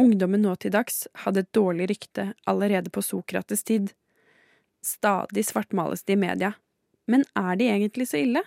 Ungdommen nå til dags hadde et dårlig rykte allerede på Sokrates tid. Stadig svartmales de i media. Men er de egentlig så ille?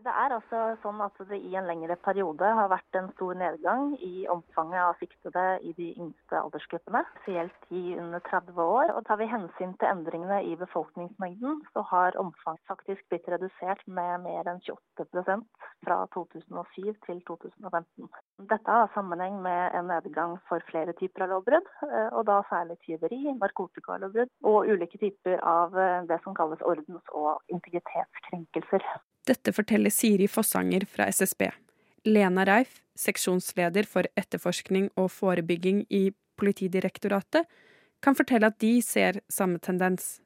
Det er altså sånn at det i en lengre periode har vært en stor nedgang i omfanget av siktede i de yngste aldersgruppene, spesielt de under 30 år. Og tar vi hensyn til endringene i befolkningsmengden, så har omfanget faktisk blitt redusert med mer enn 28% fra 2007 til 2015. Dette har sammenheng med en nedgang for flere typer av lovbrudd, eh, og da særlig tyveri, narkotikalovbrudd og ulike typer av eh, det som kalles ordens- og integritetskrenkelser. Dette forteller Siri Fossanger fra SSB. Lena Reif, seksjonsleder for etterforskning og forebygging i Politidirektoratet, kan fortelle at de ser samme tendens.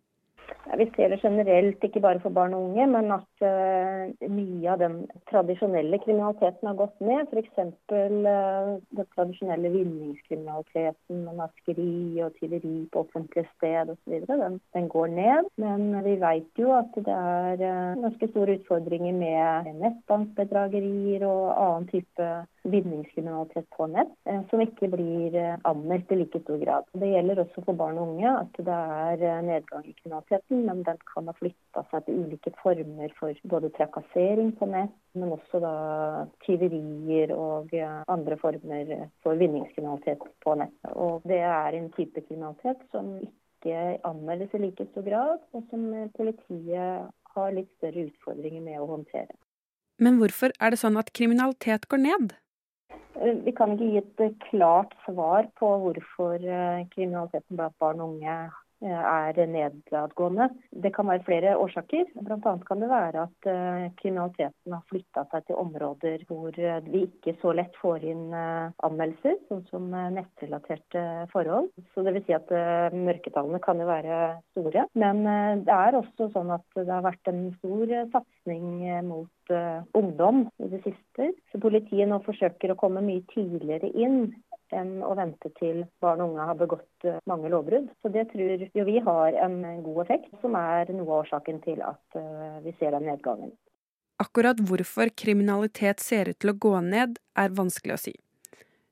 Vi ser det generelt, ikke bare for barn og unge, men at uh, mye av den tradisjonelle kriminaliteten har gått ned. F.eks. Uh, den tradisjonelle vinningskriminaliteten med naskeri og tyveri på offentlige sted osv. Den, den går ned. Men vi vet jo at det er uh, ganske store utfordringer med nettbankbedragerier og annen type vinningskriminalitet på nett, eh, som ikke blir eh, anmeldt i like stor grad. Det gjelder også for barn og unge at det er eh, nedgang i kriminaliteten, men den kan ha flytta seg til ulike former for både trakassering på nett, men også da tyverier og andre former for vinningskriminalitet på nett. Og det er en type kriminalitet som ikke anmeldes i like stor grad, og som politiet har litt større utfordringer med å håndtere. Men hvorfor er det sånn at kriminalitet går ned? Vi kan ikke gi et klart svar på hvorfor eh, kriminaliteten blant barn og unge er nedadgående. Det kan være flere årsaker. Bl.a. kan det være at kriminaliteten har flytta seg til områder hvor vi ikke så lett får inn anmeldelser, sånn som nettrelaterte forhold. Så vil si at Mørketallene kan jo være store. Men det er også sånn at det har vært en stor satsing mot ungdom i det siste. Så politiet nå forsøker å komme mye tidligere inn enn å vente til barn og unge har begått uh, mange lovbrudd. Så det tror jo vi har en god effekt, som er noe av årsaken til at uh, vi ser den nedgangen. Akkurat hvorfor kriminalitet ser ut til å gå ned, er vanskelig å si.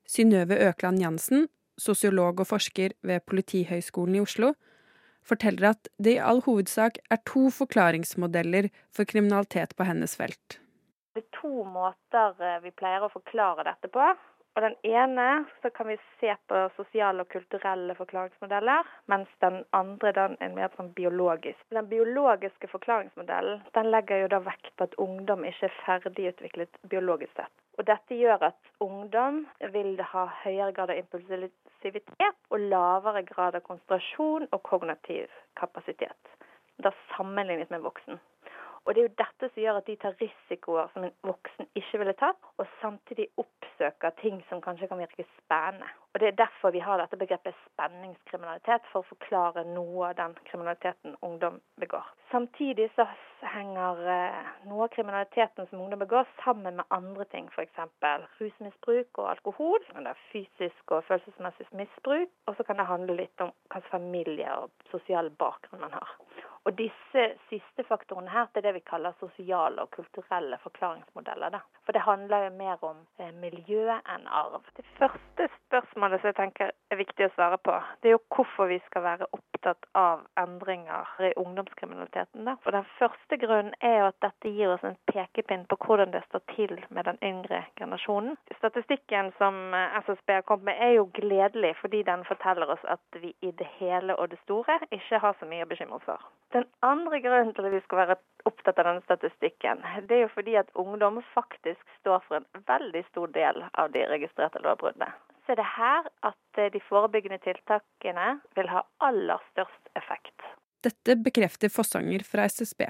Synnøve Økland Jansen, sosiolog og forsker ved Politihøgskolen i Oslo, forteller at det i all hovedsak er to forklaringsmodeller for kriminalitet på hennes felt. Det er to måter eh, vi pleier å forklare dette på. Og Den ene så kan vi se på sosiale og kulturelle forklaringsmodeller, mens den andre den er mer sånn biologisk. Den biologiske forklaringsmodellen den legger jo da vekt på at ungdom ikke er ferdigutviklet biologisk sett. Og Dette gjør at ungdom vil ha høyere grad av impulsivitet og lavere grad av konsentrasjon og kognitiv kapasitet. Da sammenlignet med voksen. Og Det er jo dette som gjør at de tar risikoer som en voksen ikke ville tatt, og samtidig oppsøker ting som kanskje kan virke spennende. Og Det er derfor vi har dette begrepet spenningskriminalitet, for å forklare noe av den kriminaliteten ungdom begår. Samtidig så henger eh, noe av kriminaliteten som ungdom begår, sammen med andre ting, f.eks. rusmisbruk og alkohol. Men det er fysisk og følelsesmessig misbruk. Og så kan det handle litt om hvilken familie og sosial bakgrunn man har. Og disse siste faktorene her, det er det vi kaller sosiale og kulturelle forklaringsmodeller. Da. For det handler jo mer om eh, miljø enn arv. Det første spørsmålet som jeg tenker er viktig å svare på, det er jo hvorfor vi skal være opptatt av endringer i ungdomskriminaliteten. Da. For den første grunnen er at dette gir oss en pekepinn på hvordan det står til med den yngre generasjonen. Statistikken som eh, SSB har kommet med er jo gledelig, fordi den forteller oss at vi i det hele og det store ikke har så mye å bekymre oss for. Den andre grunnen til at vi skal være opptatt av denne statistikken, det er jo fordi at ungdom faktisk står for en veldig stor del av de registrerte lovbruddene. Så er det her at eh, de forebyggende tiltakene vil ha aller størst effekt. Dette bekrefter Fossanger fra SSB.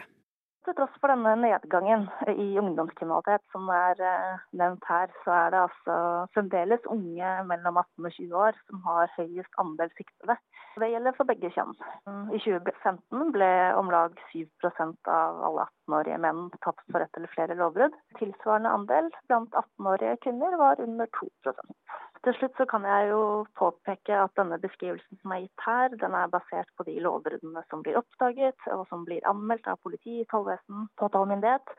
Til tross for denne nedgangen i ungdomskriminalitet som er eh, nevnt her, så er det altså fremdeles unge mellom 18 og 20 år som har høyest andel siktede. Det gjelder for begge kjønn. I 2015 ble om lag 7% av alle 18-årige menn tatt for ett eller flere lovbrudd. Tilsvarende andel blant 18-årige kvinner var under 2 til slutt så kan jeg jo påpeke at denne beskrivelsen som er gitt her, den er basert på de lovbruddene som blir oppdaget, og som blir anmeldt av politi, tollvesen, påtalemyndighet,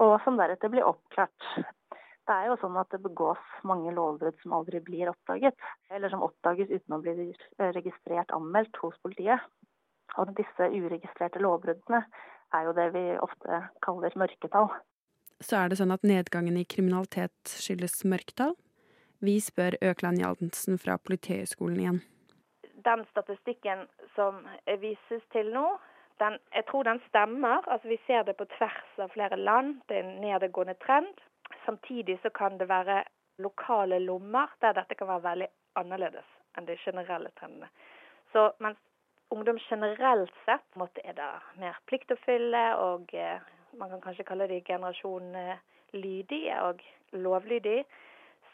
og som deretter blir oppklart. Det er jo sånn at det begås mange lovbrudd som aldri blir oppdaget, eller som oppdages uten å bli registrert anmeldt hos politiet. Og disse uregistrerte lovbruddene er jo det vi ofte kaller mørketall. Så er det sånn at nedgangen i kriminalitet skyldes mørketall? Vi spør Økland Jaldensen fra Politihøgskolen igjen. Den statistikken som vises til nå, den, jeg tror den stemmer. Altså, vi ser det på tvers av flere land. Det er en nedadgående trend. Samtidig så kan det være lokale lommer der dette kan være veldig annerledes enn de generelle trendene. Så mens ungdom generelt sett måtte er det mer fylle, og eh, man kan kanskje kalle de generasjon eh, lydige og lovlydige,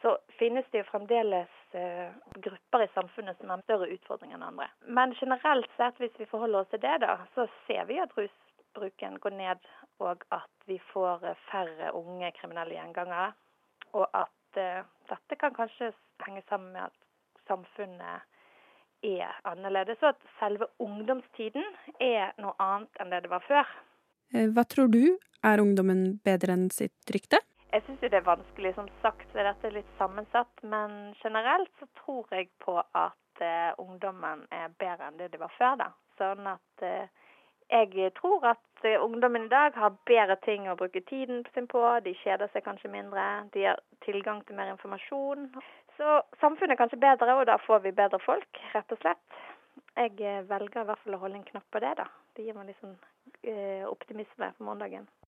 så finnes det jo fremdeles eh, grupper i samfunnet som har større utfordringer enn andre. Men generelt sett, hvis vi forholder oss til det, da, så ser vi at rusbruken går ned, og at vi får eh, færre unge kriminelle gjengangere. Og at eh, dette kan kanskje henge sammen med at samfunnet er annerledes, og at selve ungdomstiden er noe annet enn det det var før. Hva tror du? Er ungdommen bedre enn sitt rykte? Jeg syns det er vanskelig. Som sagt så er litt sammensatt. Men generelt så tror jeg på at uh, ungdommen er bedre enn det de var før. da. Sånn at uh, jeg tror at uh, ungdommen i dag har bedre ting å bruke tiden sin på. De kjeder seg kanskje mindre. De har tilgang til mer informasjon. Så samfunnet er kanskje bedre, og da får vi bedre folk, rett og slett. Jeg velger i hvert fall å holde en knapp på det, da. Det gir meg litt sånn optimisme for morgendagen.